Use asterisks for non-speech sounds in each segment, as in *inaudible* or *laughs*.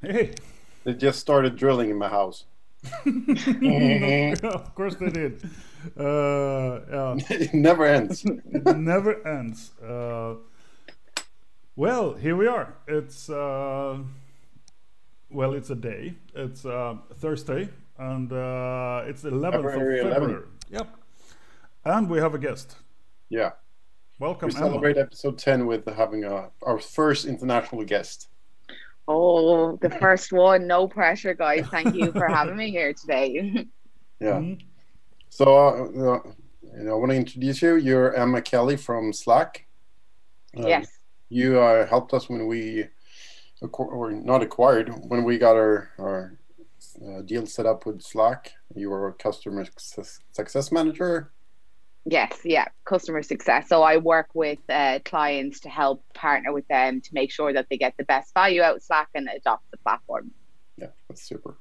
Hey. They just started drilling in my house. *laughs* of course they did. Uh, yeah. *laughs* it never ends. it never ends. Uh, well, here we are. It's uh, well, it's a day. It's uh, Thursday, and uh, it's 11th February of 11th. February. Yep. And we have a guest. Yeah. Welcome, We Emma. celebrate episode 10 with having a, our first international guest. Oh, the *laughs* first one. No pressure, guys. Thank you for having me here today. *laughs* Yeah. Mhm. So, uh, uh, you know, I want to introduce you. You're Emma Kelly from Slack. Um, yes. You uh, helped us when we, acqu- or not acquired, when we got our, our uh, deal set up with Slack. You were a customer success, success manager. Yes. Yeah. Customer success. So I work with uh, clients to help partner with them to make sure that they get the best value out of Slack and adopt the platform. Yeah, that's super.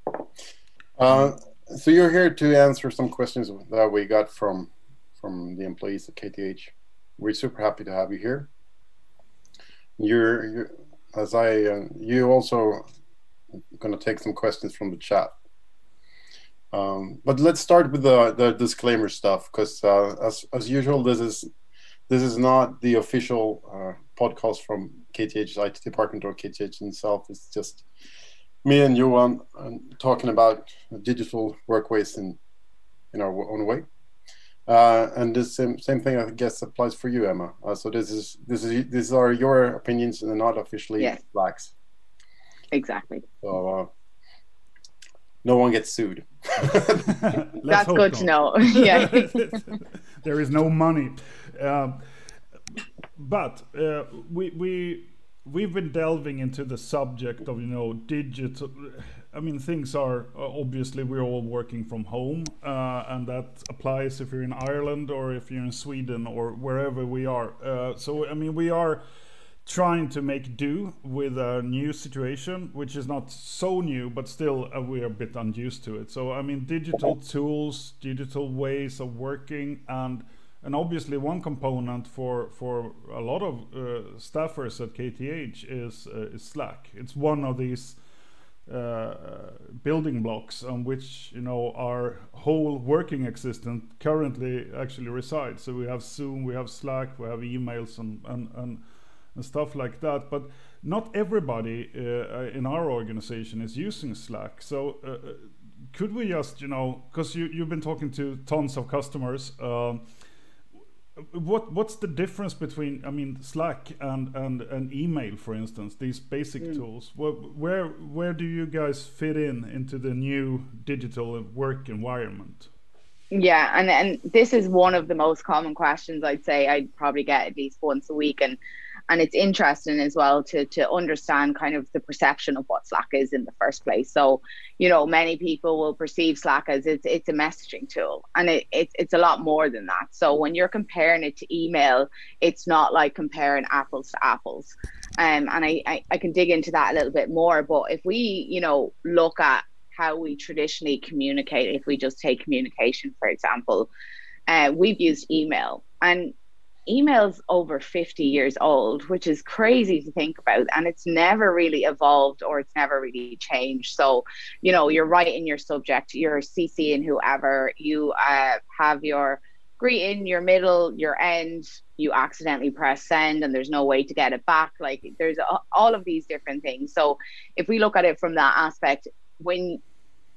Uh, so you're here to answer some questions that we got from from the employees at KTH. We're super happy to have you here. You're, you're as I uh, you also going to take some questions from the chat. Um, but let's start with the the disclaimer stuff because uh, as as usual, this is this is not the official uh, podcast from KTH's IT department or KTH itself. It's just me and Johan uh, talking about digital workways in in our own way. Uh, and the same same thing I guess applies for you, Emma. Uh, so this is this is these are your opinions and not officially Yes. Slack's. Exactly. So uh, no one gets sued. *laughs* That's good to know. *laughs* *laughs* yeah. there is no money. Um, but uh, we we we've been delving into the subject of you know digital. I mean, things are uh, obviously we're all working from home, uh, and that applies if you're in Ireland or if you're in Sweden or wherever we are. Uh, so I mean, we are trying to make do with a new situation, which is not so new, but still uh, we are a bit unused to it. So I mean, digital tools, digital ways of working, and and obviously one component for for a lot of uh, staffers at KTH is uh, is Slack. It's one of these uh, building blocks on which you know our whole working existence currently actually resides. So we have Zoom, we have Slack, we have emails and and, and, and stuff like that. But not everybody uh, in our organization is using Slack. So uh, could we just you know because you you've been talking to tons of customers. Um, what what's the difference between I mean Slack and and, and email for instance these basic tools Wh- where where do you guys fit in into the new digital work environment Yeah, and and this is one of the most common questions I'd say I'd probably get at least once a week, and and it's interesting as well to to understand kind of the perception of what Slack is in the first place. So, you know, many people will perceive Slack as it's it's a messaging tool, and it, it's it's a lot more than that. So when you're comparing it to email, it's not like comparing apples to apples. Um, and I, I I can dig into that a little bit more. But if we, you know, look at how we traditionally communicate, if we just take communication, for example, uh, we've used email and email's over 50 years old, which is crazy to think about. And it's never really evolved or it's never really changed. So, you know, you're writing your subject, you're CCing whoever, you uh, have your greeting, your middle, your end, you accidentally press send and there's no way to get it back. Like there's all of these different things. So if we look at it from that aspect, when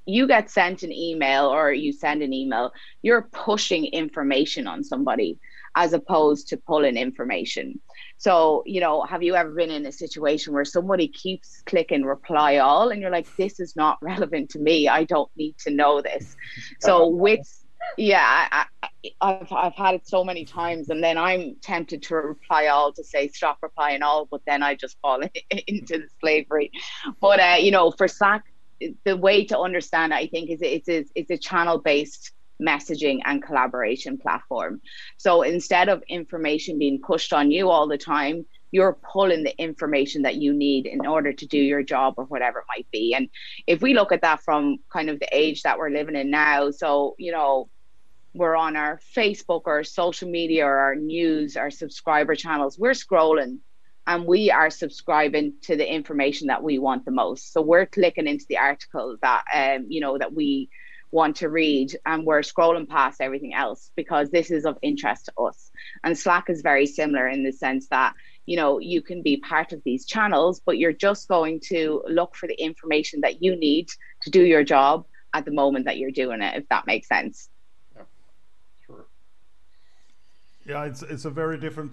you get sent an email or you send an email, you're pushing information on somebody as opposed to pulling information. So, you know, have you ever been in a situation where somebody keeps clicking reply all and you're like, this is not *laughs* relevant to me. I don't need to know this. *laughs* So, with yeah, I, I've I've had it so many times, and then I'm tempted to reply all to say stop replying all, but then I just fall *laughs* into the slavery. But uh, you know, for Slack, the way to understand I think, is it's it's a channel based messaging and collaboration platform. So instead of information being pushed on you all the time, you're pulling the information that you need in order to do your job or whatever it might be. And if we look at that from kind of the age that we're living in now, so, you know, we're on our Facebook or social media or our news, our subscriber channels, we're scrolling and we are subscribing to the information that we want the most. So we're clicking into the article that um, you know that we want to read and we're scrolling past everything else because this is of interest to us. And Slack is very similar in the sense that you know you can be part of these channels but you're just going to look for the information that you need to do your job at the moment that you're doing it if that makes sense yeah sure yeah it's it's a very different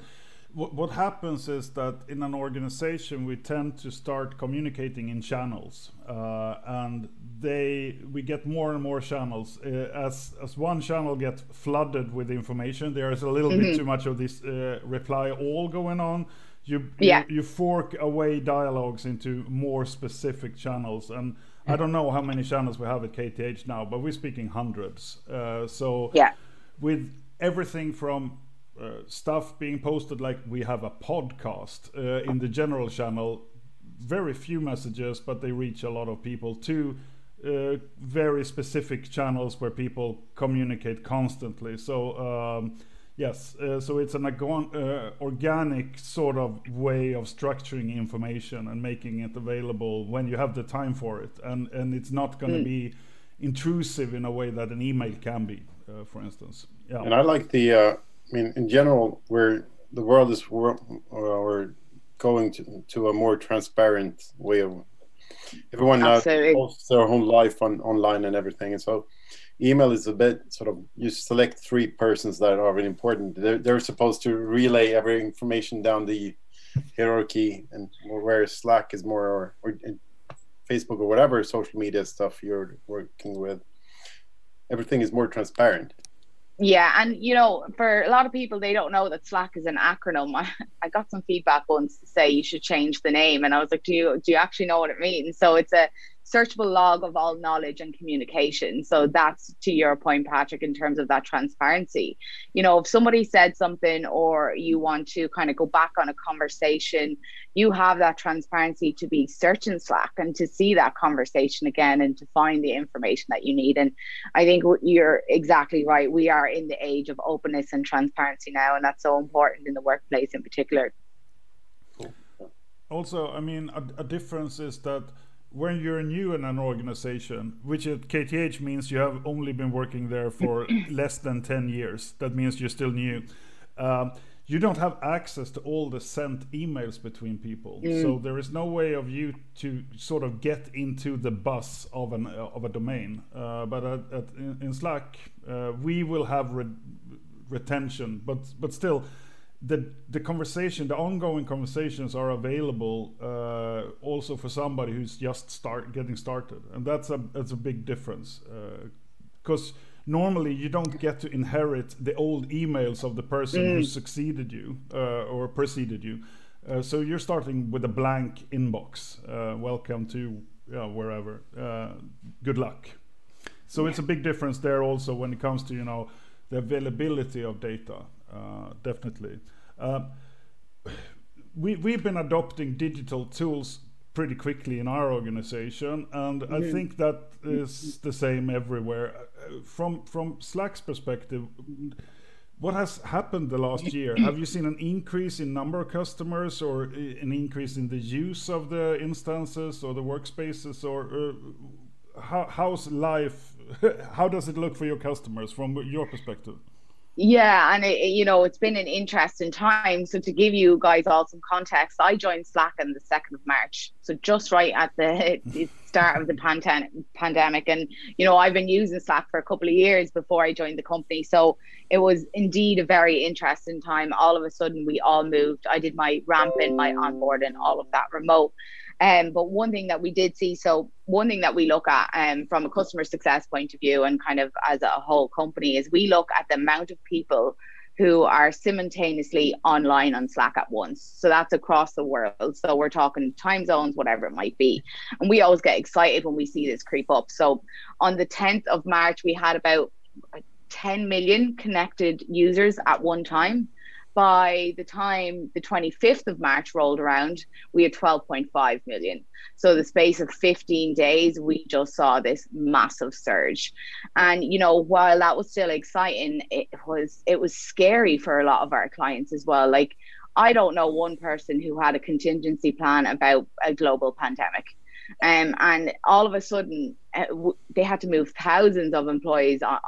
what, what happens is that in an organization we tend to start communicating in channels uh, and they we get more and more channels. Uh, as as one channel gets flooded with information there is a little mm-hmm. bit too much of this uh, reply all going on. You, yeah. you, you fork away dialogues into more specific channels and i don't know how many channels we have at kth now but we're speaking hundreds. Uh, so yeah. with everything from uh, stuff being posted like we have a podcast uh, in the general channel. Very few messages but they reach a lot of people to uh, very specific channels where people communicate constantly. So um, yes uh, so it's an uh, organic sort of way of structuring information and making it available when you have the time for it. And and it's not going to mm. be intrusive in a way that an email can be for instance. Yeah. And i like the I mean, in general, where the world is we're going to, to a more transparent way of everyone now posts their whole life on online and everything, and so email is a bit sort of you select three persons that are really important. They're, they're supposed to relay every information down the hierarchy, and where Slack is more or, or Facebook or whatever social media stuff you're working with, everything is more transparent. Yeah, and you know, for a lot of people, they don't know that Slack is an acronym. I, *laughs* I got some feedback once to say you should change the name, and I was like, "Do you do you actually know what it means?" So it's a searchable log of all knowledge and communication. So that's to your point, Patrick, in terms of that transparency. You know, if somebody said something or you want to kind of go back on a conversation, you have that transparency to be searching Slack and to see that conversation again and to find the information that you need. And I think you're exactly right. We are in the age of openness and transparency now, and that's so important in the workplace in particular. Also, I mean, a, a difference is that when you're new in an organization, which at KTH means you have only been working there for *clears throat* less than 10 years, that means you're still new. Um, you don't have access to all the sent emails between people, mm. so there is no way of you to sort of get into the bus of an uh, of a domain. Uh, but at, at, in, in, Slack, uh, we will have re retention, but but still, the the conversation, the ongoing conversations are available uh, also for somebody who's just start getting started, and that's a that's a big difference because. Uh, normally, you don't get to inherit the old emails of the person mm. who succeeded you uh, or preceded you. Uh, so you're starting with a blank inbox. Uh, welcome to wherever. good luck. So yeah. it's a big difference there also when it comes to you know the availability of data. Uh, definitely. Uh, we, we've been adopting digital tools pretty quickly in our organization, and I mm-hmm. think that is the same everywhere. Uh, from from Slack's perspective, what has happened the last year? Have you seen an increase in number of customers, or an increase in the use of the instances or the workspaces, or uh, how, how's life? *laughs* how does it look for your customers from your perspective? Yeah, and it, you know it's been an interesting time. So to give you guys all some context, I joined Slack on the second of March, so just right at the, *laughs* start of the pandem- pandemic. And you know I've been using Slack for a couple of years before I joined the company, so it was indeed a very interesting time. All of a sudden, we all moved. I did my ramp ramping, my onboarding, all of that remote. Um, but one thing that we did see, so one thing that we look at um, from a customer success point of view and kind of as a whole company is we look at the amount of people who are simultaneously online on Slack at once. So that's across the world. So we're talking time zones, whatever it might be. And we always get excited when we see this creep up. So on the 10th of March, we had about 10 million connected users at one time by the time the 25th of March rolled around, we had 12.5 million. So the space of 15 days, we just saw this massive surge. And you know, while that was still exciting, it was it was scary for a lot of our clients as well. Like I don't know one person who had a contingency plan about a global pandemic. Um, and all of a sudden, uh, w- they had to move thousands of employees on,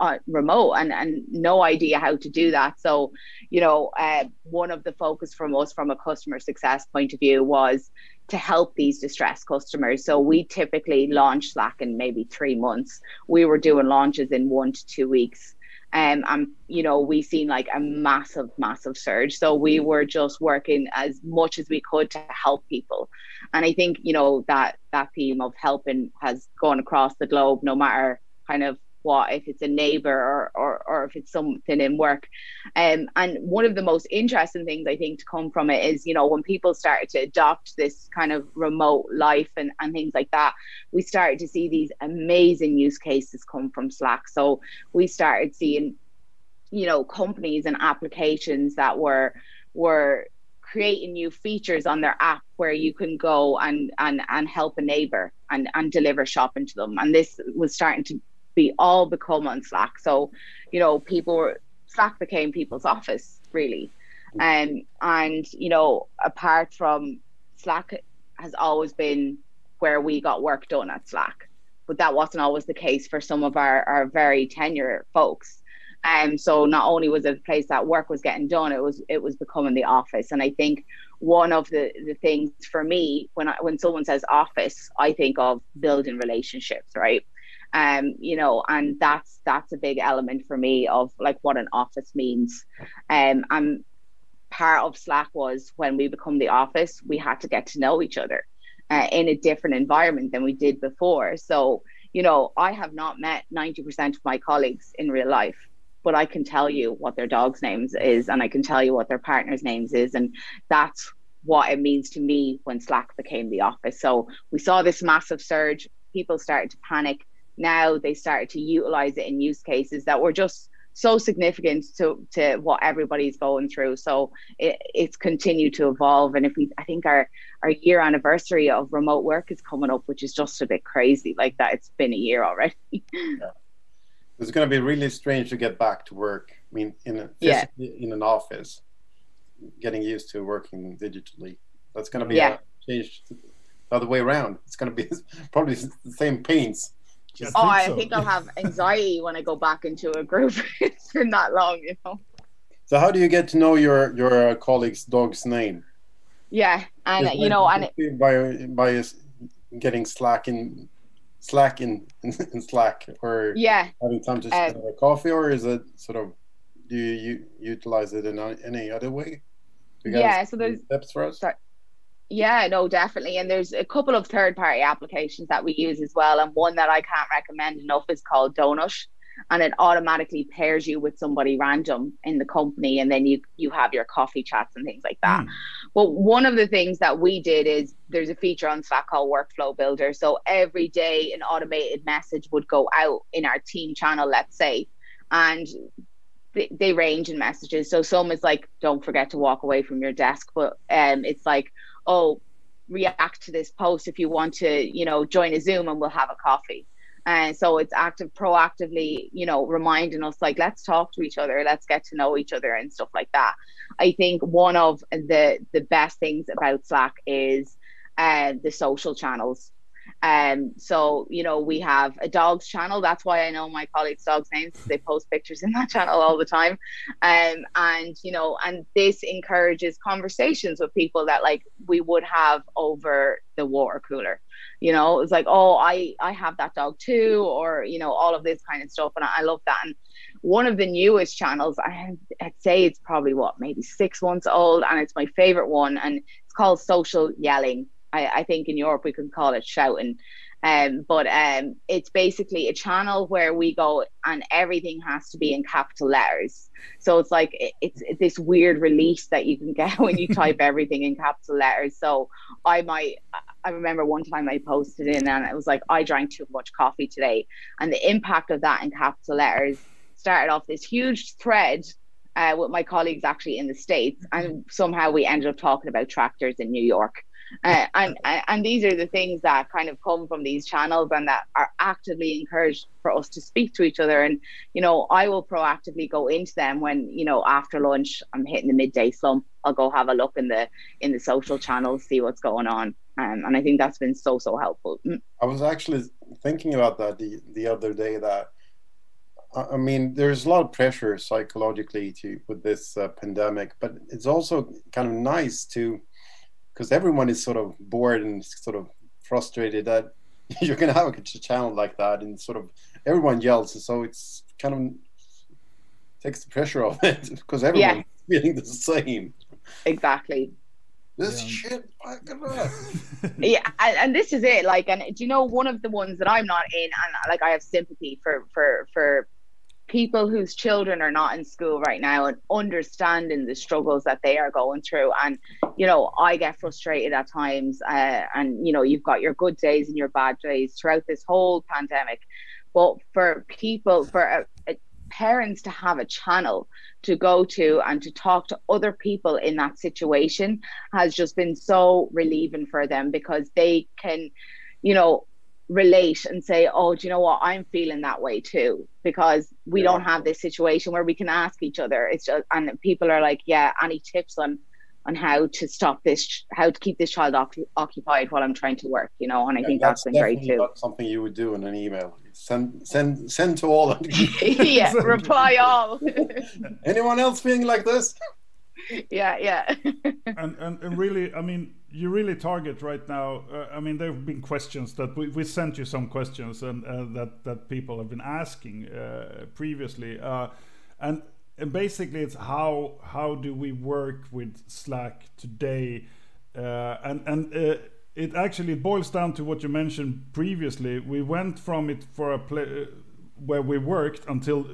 on remote and, and no idea how to do that. So, you know, uh, one of the focus from us from a customer success point of view was to help these distressed customers. So we typically launch Slack in maybe three months. We were doing launches in one to two weeks. Um, and you know we seen like a massive massive surge so we were just working as much as we could to help people and i think you know that that theme of helping has gone across the globe no matter kind of what if it's a neighbor or, or, or if it's something in work. Um, and one of the most interesting things I think to come from it is, you know, when people started to adopt this kind of remote life and, and things like that, we started to see these amazing use cases come from Slack. So we started seeing, you know, companies and applications that were were creating new features on their app where you can go and and and help a neighbor and and deliver shopping to them and this was starting to we all become on Slack. So, you know, people were Slack became people's office really. Um, and you know, apart from Slack has always been where we got work done at Slack, but that wasn't always the case for some of our, our very tenure folks. And um, so not only was it a place that work was getting done, it was it was becoming the office. And I think one of the, the things for me when I, when someone says office, I think of building relationships, right? Um you know and that's that's a big element for me of like what an office means. Um and part of slack was when we become the office we had to get to know each other uh, in a different environment than we did before. So you know i have not met 90% of my colleagues in real life but i can tell you what their dog's names is and i can tell you what their partner's names is and that's what it means to me when slack became the office. So we saw this massive surge. People started to panic now they started to utilize it in use cases that were just so significant to to what everybody's going through. So it, it's continued to evolve. And if we, I think our our year anniversary of remote work is coming up, which is just a bit crazy. Like that, it's been a year already. *laughs* yeah. It's going to be really strange to get back to work. I mean, in a, yeah. in an office, getting used to working digitally. That's going to be yeah. a change the other way around. It's going to be *laughs* probably the same pains just oh, I so. think I'll have *laughs* anxiety when I go back into a group. it's been that long, you know. So, how do you get to know your your colleague's dog's name? Yeah, and you know, and it, by by getting Slack in Slack in, in, *laughs* in Slack, or yeah, having time to uh, have a coffee, or is it sort of do you, you utilize it in any other way? yeah, so there's steps for us. Sorry. Yeah, no, definitely. And there's a couple of third party applications that we use as well. And one that I can't recommend enough is called Donut. And it automatically pairs you with somebody random in the company, and then you you have your coffee chats and things like that. Mm. But one of the things that we did is there's a feature on Slack called Workflow Builder. So every day, an automated message would go out in our team channel, let's say, and they, they range in messages. So some is like, "Don't forget to walk away from your desk," but um, it's like oh, react to this post if you want to, you know, join a Zoom and we'll have a coffee. And so it's active, proactively, you know, reminding us like, let's talk to each other, let's get to know each other and stuff like that. I think one of the the best things about Slack is uh, the social channels. Um, so you know, we have a dogs channel. That's why I know my colleagues' dogs' names. They post pictures in that *laughs* channel all the time. Um, and you know, and this encourages conversations with people that like we would have over the water cooler. You know, it's like, oh, I I have that dog too, or you know, all of this kind of stuff, and I, I love that. And one of the newest channels, I, I'd say it's probably what maybe six months old, and it's my favorite one, and it's called Social Yelling I, I think in Europe we can call it shouting. Um, but um, it's basically a channel where we go and everything has to be in capital letters. So it's like it's, it's this weird release that you can get *laughs* when you type everything in capital letters. So I might, I remember one time I posted in and it was like, I drank too much coffee today. And the impact of that in capital letters started off this huge thread uh, with my colleagues actually in the States. And somehow we ended up talking about tractors in New York Uh, and, and these are the things that kind of come from these channels and that are actively encouraged for us to speak to each other. And, you know, I will proactively go into them when, you know, after lunch, I'm hitting the midday slump. I'll go have a look in the in the social channels, see what's going on. Um, and I think that's been so, so helpful. Mm. I was actually thinking about that the, the other day that I mean, there's a lot of pressure psychologically to with this uh, pandemic, but it's also kind of nice to because everyone is sort of bored and sort of frustrated that *laughs* you're going to have a channel like that, and sort of everyone yells, so it's kind of takes the pressure off it *laughs* because everyone's yeah. feeling the same. Exactly. This yeah. shit, *laughs* yeah, and, and, this is it. Like, and do you know one of the ones that I'm not in, and like I have sympathy for for for people whose children are not in school right now and understanding the struggles that they are going through. And you know i get frustrated at times uh, and you know you've got your good days and your bad days throughout this whole pandemic. But for people for uh, uh, parents to have a channel to go to and to talk to other people in that situation has just been so relieving for them because they can you know relate and say, oh, do you know what? I'm feeling that way too, because we yeah. don't have this situation where we can ask each other. It's just, and people are like, yeah, any tips on, on how to stop this, how to keep this child occupied while I'm trying to work, you know? And I yeah, think that's, that's been great too. something you would do in an email. Send, send, send to all. *laughs* yeah, reply all. Anyone else feeling like this? yeah, yeah. and, and and really, I mean, you really target right now. Uh, I mean, there have been questions that we, we sent you some questions and uh, that that people have been asking uh, previously, uh, and and basically it's how how do we work with Slack today, uh, and and uh, it actually boils down to what you mentioned previously. We went from it for a play where we worked until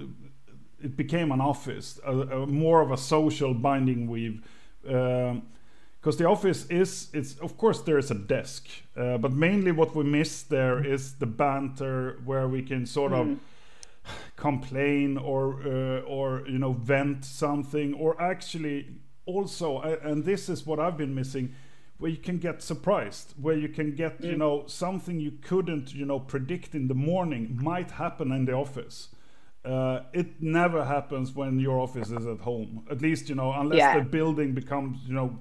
it became an office, a, a more of a social binding weave. Um, because the office is it's of course there is a desk uh, but mainly what we miss there is the banter where we can sort mm. of complain or uh, or you know vent something or actually also uh, and this is what I've been missing where you can get surprised where you can get mm. you know something you couldn't you know predict in the morning might happen in the office uh, it never happens when your office is at home at least you know unless yeah. the building becomes you know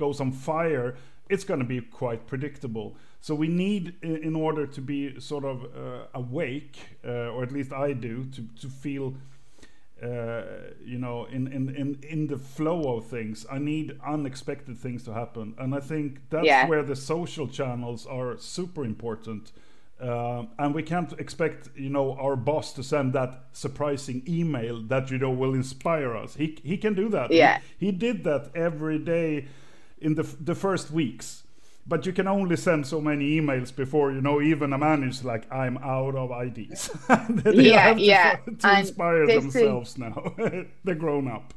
goes on fire, it's going to be quite predictable. So we need, in order to be sort of uh, awake, uh, or at least I do, to to feel, uh, you know, in, in in in the flow of things. I need unexpected things to happen, and I think that's yeah. where the social channels are super important. Uh, and we can't expect you know our boss to send that surprising email that you know will inspire us. He he can do that. Yeah. He, he did that every day in the the first weeks. But you can only send so many emails before you know even a manager's like i'm out of ideas. *laughs* Yeah yeah. *laughs* to, to inspire themselves is, now. *laughs* They're grown up.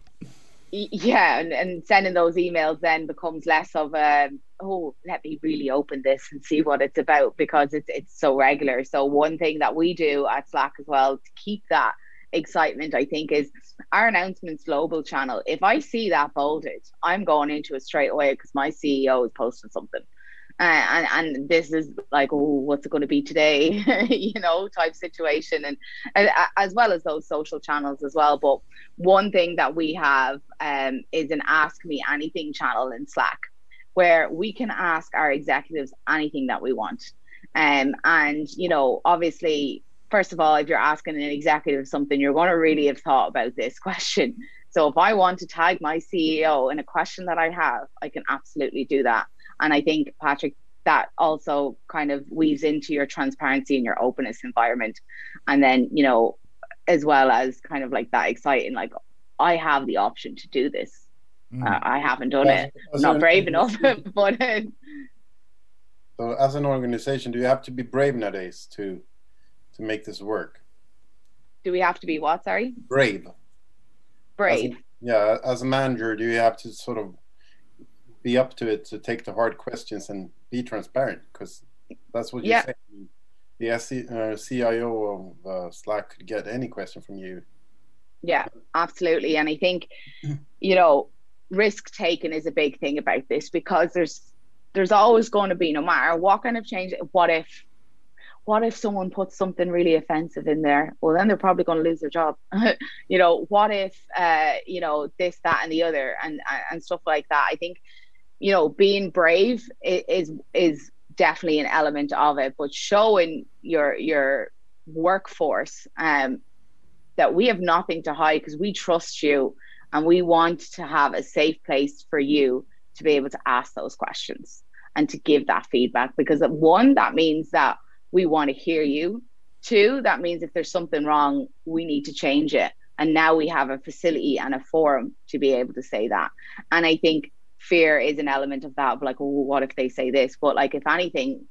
Yeah and, and sending those emails then becomes less of a oh let me really open this and see what it's about because it's it's so regular. So one thing that we do at slack as well to keep that excitement, I think, is our announcements global channel. If I see that bolded, I'm going into it straight away because my CEO is posting something. Uh, and and this is like oh what's it going to be today *laughs* you know type situation and, and as well as those social channels as well but one thing that we have um, is an ask me anything channel in slack where we can ask our executives anything that we want um, and you know obviously first of all, if you're asking an executive something, you're going to really have thought about this question. So if I want to tag my CEO in a question that I have, I can absolutely do that. And I think, Patrick, that also kind of weaves into your transparency and your openness environment. And then, you know, as well as kind of like that exciting, like, I have the option to do this. Mm. Uh, I haven't done it. I'm not brave enough, *laughs* but. Uh, so, as an organization, do you have to be brave nowadays to to make this work? Do we have to be what? Sorry. Brave. Brave. As yeah, as a manager, do you have to sort of be up to it to take the hard questions and be transparent? Because that's what you yeah. say. The uh, CIO of uh, Slack could get any question from you. Yeah, absolutely. And I think, *clears throat* you know, risk taking is a big thing about this because there's there's always going to be, no matter what kind of change, what if what if someone puts something really offensive in there? Well, then they're probably going to lose their job. *laughs* you know, what if, uh, you know, this, that, and the other, and and stuff like that. I think, you know, being brave is is definitely an element of it, but showing your your workforce um, that we have nothing to hide because we trust you and we want to have a safe place for you to be able to ask those questions and to give that feedback because one that means that we want to hear you. Two, that means if there's something wrong, we need to change it. And now we have a facility and a forum to be able to say that. And I think fear is an element of that. Of like, well, what if they say this? But like, if anything,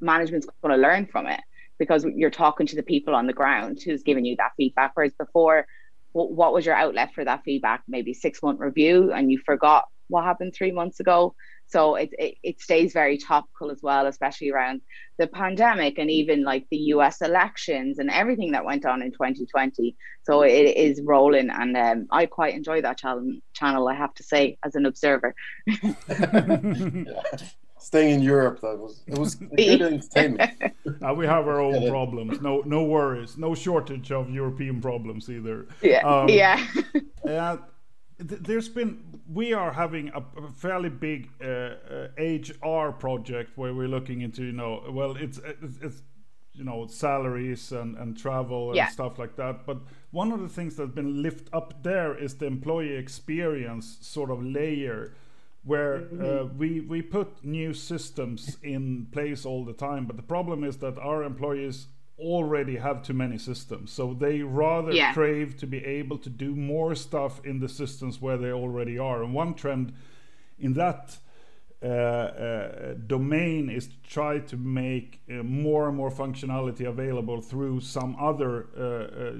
management's going to learn from it because you're talking to the people on the ground who's giving you that feedback. Whereas before, what was your outlet for that feedback? Maybe six month review, and you forgot what happened three months ago. So it, it, it stays very topical as well, especially around the pandemic and even like the US elections and everything that went on in 2020. So it is rolling. And um, I quite enjoy that channel, channel, I have to say, as an observer. yeah. *laughs* *laughs* Staying in Europe, that was it was good *laughs* entertainment. uh, we have our own problems. No, no worries. No shortage of European problems either. Yeah, um, yeah. uh, there's been we are having a, a fairly big uh, uh, HR project where we're looking into you know well it's it's, it's you know salaries and, and travel and yeah. stuff like that but one of the things that's been lifted up there is the employee experience sort of layer where mm-hmm. uh, we we put new systems in place all the time but the problem is that our employees already have too many systems. So they rather yeah. crave to be able to do more stuff in the systems where they already are. And one trend in that uh, uh, domain is to try to make uh, more and more functionality available through some other uh, uh,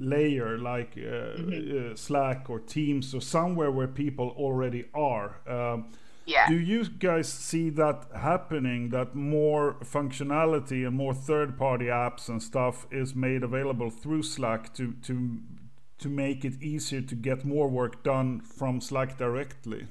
layer like uh, mm-hmm. Slack or Teams or somewhere where people already are. Um, yeah. Do you guys see that happening? That more functionality and more third-party apps and stuff is made available through Slack to to to make it easier to get more work done from Slack directly?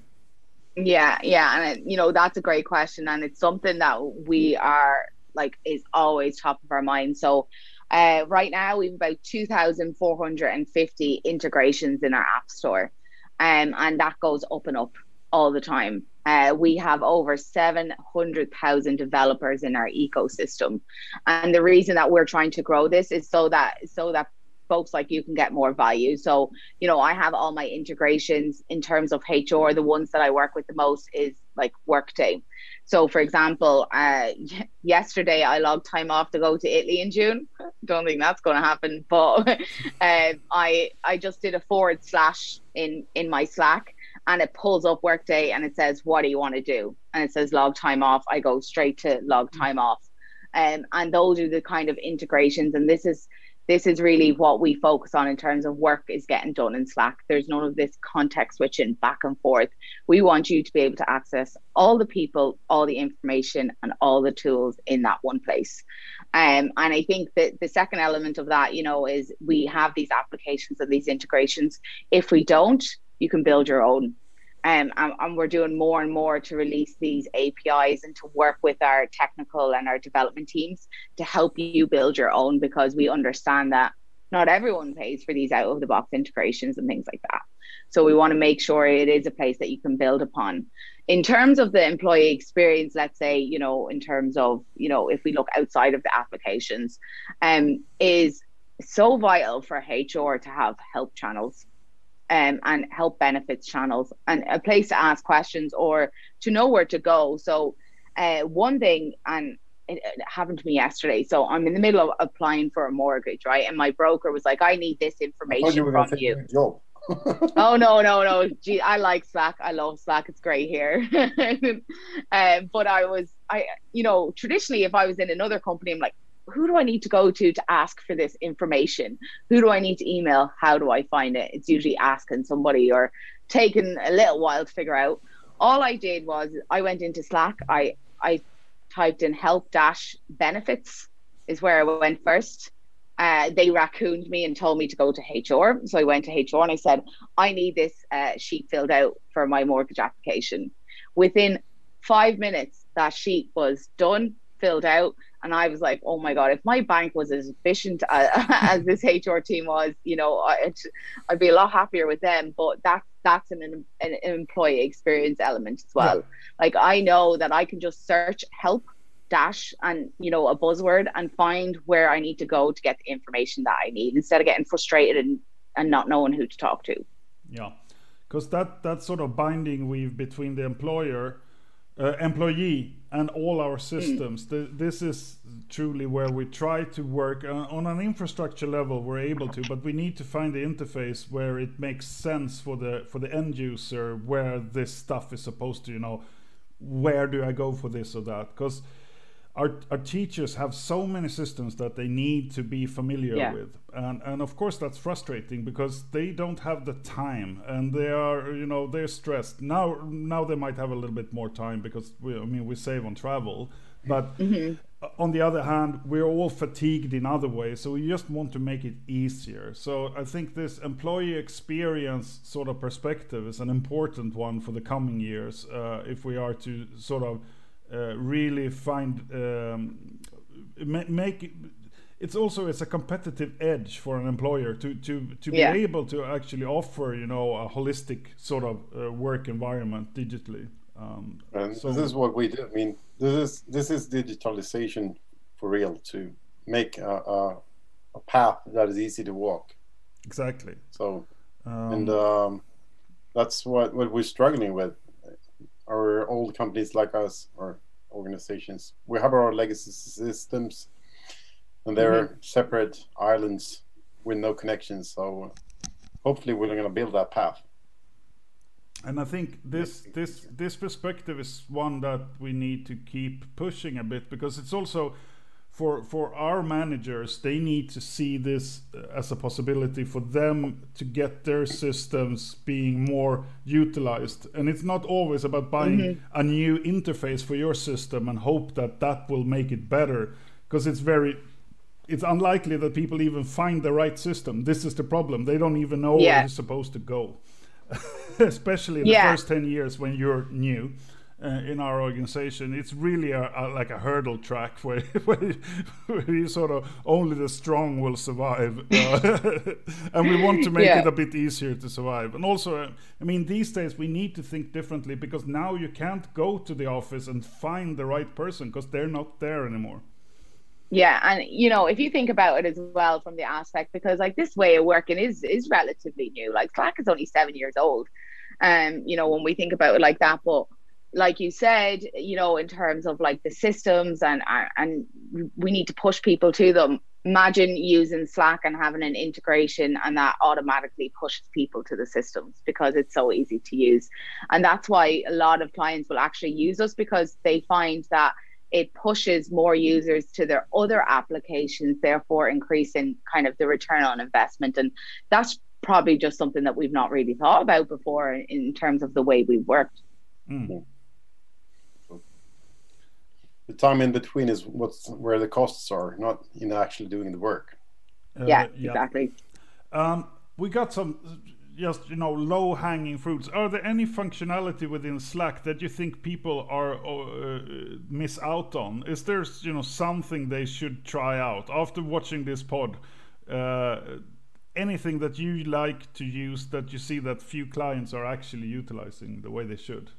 Yeah, yeah, and it, you know that's a great question, and it's something that we are like is always top of our mind. So. Uh, right now, we have about 2,450 integrations in our app store, um, and that goes up and up all the time. Uh, we have over 700,000 developers in our ecosystem. And the reason that we're trying to grow this is so that so that folks like you can get more value. So, you know, I have all my integrations in terms of HR. The ones that I work with the most is like Workday. So, for example, uh, *laughs* yesterday I logged time off to go to Italy in June. *laughs* Don't think that's going to happen, but uh, *laughs* I I just did a forward slash in in my Slack and it pulls up workday and it says what do you want to do? And it says log time off. I go straight to log mm. time off. Um, and those are the kind of integrations and this is this is really what we focus on in terms of work is getting done in slack. There's none of this context switching back and forth. We want you to be able to access all the people all the information and all the tools in that one place. Um, and i think that the second element of that you know is we have these applications and these integrations. If we don't you can build your own. Um, and, and, we're doing more and more to release these APIs and to work with our technical and our development teams to help you build your own because we understand that not everyone pays for these out of the box integrations and things like that. So we want to make sure it is a place that you can build upon. In terms of the employee experience, let's say, you know, in terms of, you know, if we look outside of the applications, um, is so vital for HR to have help channels um, and help benefits channels and a place to ask questions or to know where to go. So, uh, one thing, and it, it, happened to me yesterday. So I'm in the middle of applying for a mortgage, right? And my broker was like, "I need this information you from you." *laughs* *laughs* oh no, no, no! Gee, I like Slack. I love Slack. It's great here. *laughs* um, but I was, I, you know, traditionally, if I was in another company, I'm like, who do I need to go to to ask for this information? Who do I need to email? How do I find it? It's usually asking somebody or taking a little while to figure out. All I did was I went into Slack. I I typed in help dash benefits is where I went first. Uh, they raccooned me and told me to go to HR. So I went to HR and I said, I need this uh, sheet filled out for my mortgage application. Within five minutes, that sheet was done, filled out. And I was like, oh my God, if my bank was as efficient as, *laughs* as this HR team was, you know, I'd, I'd be a lot happier with them. But that's, that's an, an employee experience element as well. Yeah. Like I know that I can just search help dash and you know a buzzword and find where I need to go to get the information that I need instead of getting frustrated and, and not knowing who to talk to. Yeah, because that that sort of binding weave between the employer, uh, employee, and all our systems. Mm. The, this is truly where we try to work uh, on an infrastructure level. We're able to, but we need to find the interface where it makes sense for the for the end user where this stuff is supposed to. You know, where do I go for this or that? Because our, our teachers have so many systems that they need to be familiar yeah. with and and of course that's frustrating because they don't have the time and they are you know they're stressed now now they might have a little bit more time because we, i mean we save on travel but mm-hmm. on the other hand we're all fatigued in other ways so we just want to make it easier so i think this employee experience sort of perspective is an important one for the coming years uh, if we are to sort of really find um, make it's also it's a competitive edge for an employer to to to be yeah. able to actually offer you know a holistic sort of uh, work environment digitally um, and so this is what we do i mean this is this is digitalization for real to make a, a, a path that is easy to walk. Exactly. So um, and um, that's what what we're struggling with our old companies like us or organizations. We have our legacy systems, and they're mm-hmm. separate islands with no connections. So hopefully, we're going to build that path. And I think this this this perspective is one that we need to keep pushing a bit because it's also for for our managers they need to see this as a possibility for them to get their systems being more utilized and it's not always about buying mm-hmm. a new interface for your system and hope that that will make it better because it's very it's unlikely that people even find the right system this is the problem they don't even know yeah. where it's supposed to go *laughs* especially in yeah. the first 10 years when you're new uh, in our organization. It's really a, a, like a hurdle track *laughs* where, where, where, you sort of only the strong will survive, uh, *laughs* and we want to make yeah. it a bit easier to survive. And also, uh, I mean, these days we need to think differently because now you can't go to the office and find the right person because they're not there anymore. Yeah, and you know, if you think about it as well from the aspect, because like this way of working is is relatively new. Like Slack is only seven years old, um, you know, when we think about it like that, but like you said, you know, in terms of like the systems and and we need to push people to them. Imagine using Slack and having an integration, and that automatically pushes people to the systems because it's so easy to use. And that's why a lot of clients will actually use us because they find that it pushes more users to their other applications, therefore increasing kind of the return on investment. And that's probably just something that we've not really thought about before in terms of the way we've worked. Mm the time in between is what's where the costs are, not in actually doing the work. Uh, yeah, yeah, exactly. Um, we got some just you know low hanging fruits. Are there any functionality within Slack that you think people are uh, miss out on? Is there you know something they should try out after watching this pod? Uh, anything that you like to use that you see that few clients are actually utilizing the way they should?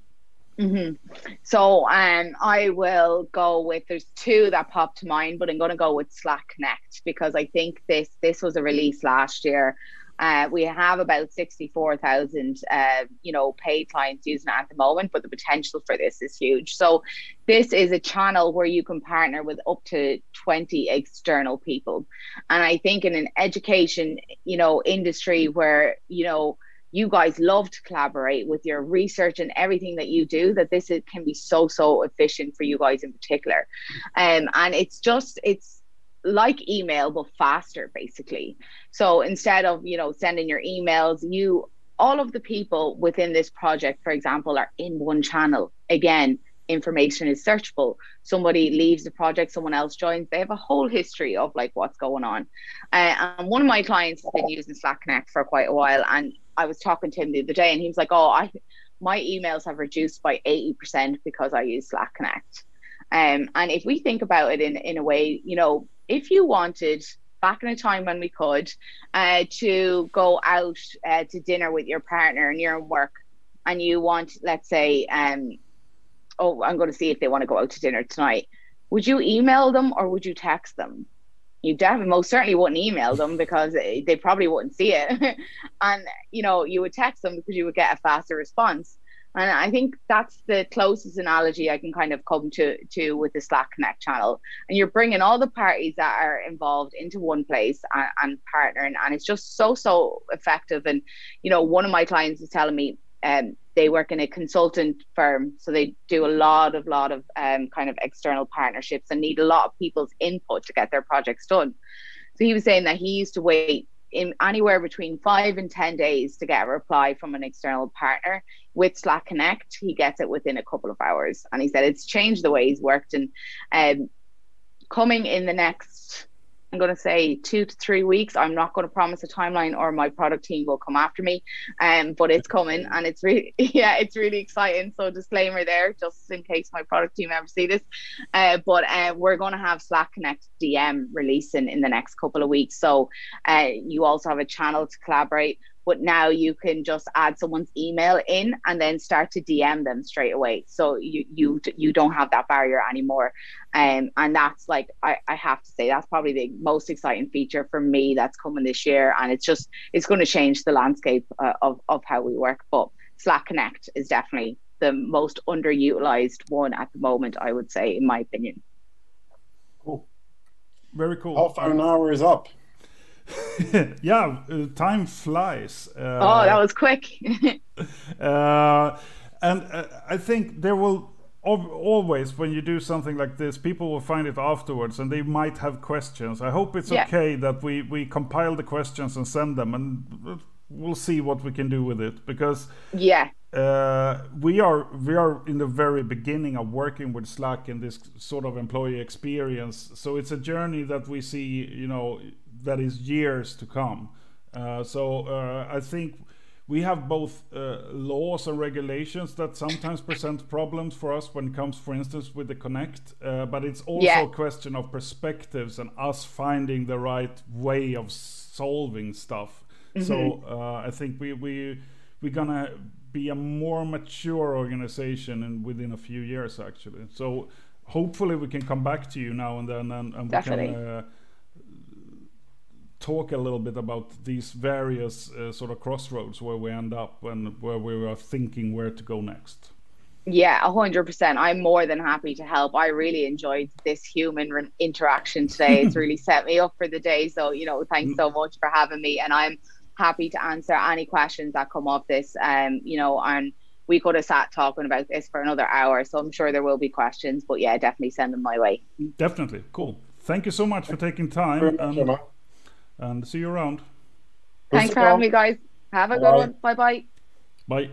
Mm-hmm. So um, I will go with there's two that pop to mind, but I'm going to go with Slack Connect because I think this this was a release last year. Uh, we have about sixty four thousand, uh, you know, paid clients using it at the moment, but the potential for this is huge. So this is a channel where you can partner with up to twenty external people, and I think in an education, you know, industry where you know you guys love to collaborate with your research and everything that you do that this is, can be so so efficient for you guys in particular. Um, and it's just it's like email but faster basically. So instead of you know sending your emails you all of the people within this project for example are in one channel. Again information is searchable. Somebody leaves the project someone else joins they have a whole history of like what's going on. Uh, and one of my clients has been using slack connect for quite a while and I was talking to him the other day and he was like, Oh, I my emails have reduced by 80% because I use Slack Connect. Um, and if we think about it in, in a way, you know, if you wanted back in a time when we could uh, to go out uh, to dinner with your partner and you're in work and you want, let's say, um, oh, I'm going to see if they want to go out to dinner tonight. Would you email them or would you text them? You definitely most certainly wouldn't email them because they probably wouldn't see it. *laughs* and you know, you would text them because you would get a faster response. And I think that's the closest analogy I can kind of come to to with the Slack Connect channel. And you're bringing all the parties that are involved into one place and, and partnering, and it's just so so effective. And you know, one of my clients is telling me um, they work in a consultant firm, so they do a lot of lot of um, kind of external partnerships and need a lot of people's input to get their projects done. So he was saying that he used to wait in anywhere between five and ten days to get a reply from an external partner. With Slack Connect, he gets it within a couple of hours, and he said it's changed the way he's worked. And um, coming in the next I'm going to say two to three weeks. I'm not going to promise a timeline, or my product team will come after me. Um, but it's coming, *laughs* and it's really, *laughs* yeah, it's really exciting. So disclaimer there, just in case my product team ever see this. Uh, but uh, we're going to have Slack Connect DM releasing in the next couple of weeks. So uh, you also have a channel to collaborate but now you can just add someone's email in and then start to DM them straight away. So you you you don't have that barrier anymore. Um, and that's like I, I have to say that's probably the most exciting feature for me that's coming this year, and it's just it's going to change the landscape uh, of of how we work. But Slack Connect is definitely the most underutilized one at the moment, I would say, in my opinion. Cool. Very cool. Half an hour is up. *laughs* yeah, uh, time flies. Uh, oh, that was quick. *laughs* uh, and uh, I think there will always, when you do something like this, people will find it afterwards, and they might have questions. I hope it's yeah. okay that we we compile the questions and send them, and we'll see what we can do with it because yeah. Uh, we are we are in the very beginning of working with Slack in this sort of employee experience. So it's a journey that we see, you know, that is years to come. Uh, so uh, I think we have both uh, laws and regulations that sometimes present problems for us when it comes, for instance, with the Connect. Uh, but it's also yeah. a question of perspectives and us finding the right way of solving stuff. Mm-hmm. So uh, I think we we we're gonna be a more mature organization in within a few years actually. So hopefully we can come back to you now and then and, and we can uh, talk a little bit about these various uh, sort of crossroads where we end up and where we are thinking where to go next. Yeah, a hundred percent. I'm more than happy to help. I really enjoyed this human re- interaction today. It's really *laughs* set me up for the day. So, you know, thanks so much for having me. And I'm happy to answer any questions that come up this. Um, you know, and we could have sat talking about this for another hour. So I'm sure there will be questions. But yeah, definitely send them my way. Definitely. Cool. Thank you so much for taking time. And and see you around. Thanks for having me, guys. Have a good one. Bye bye. Bye.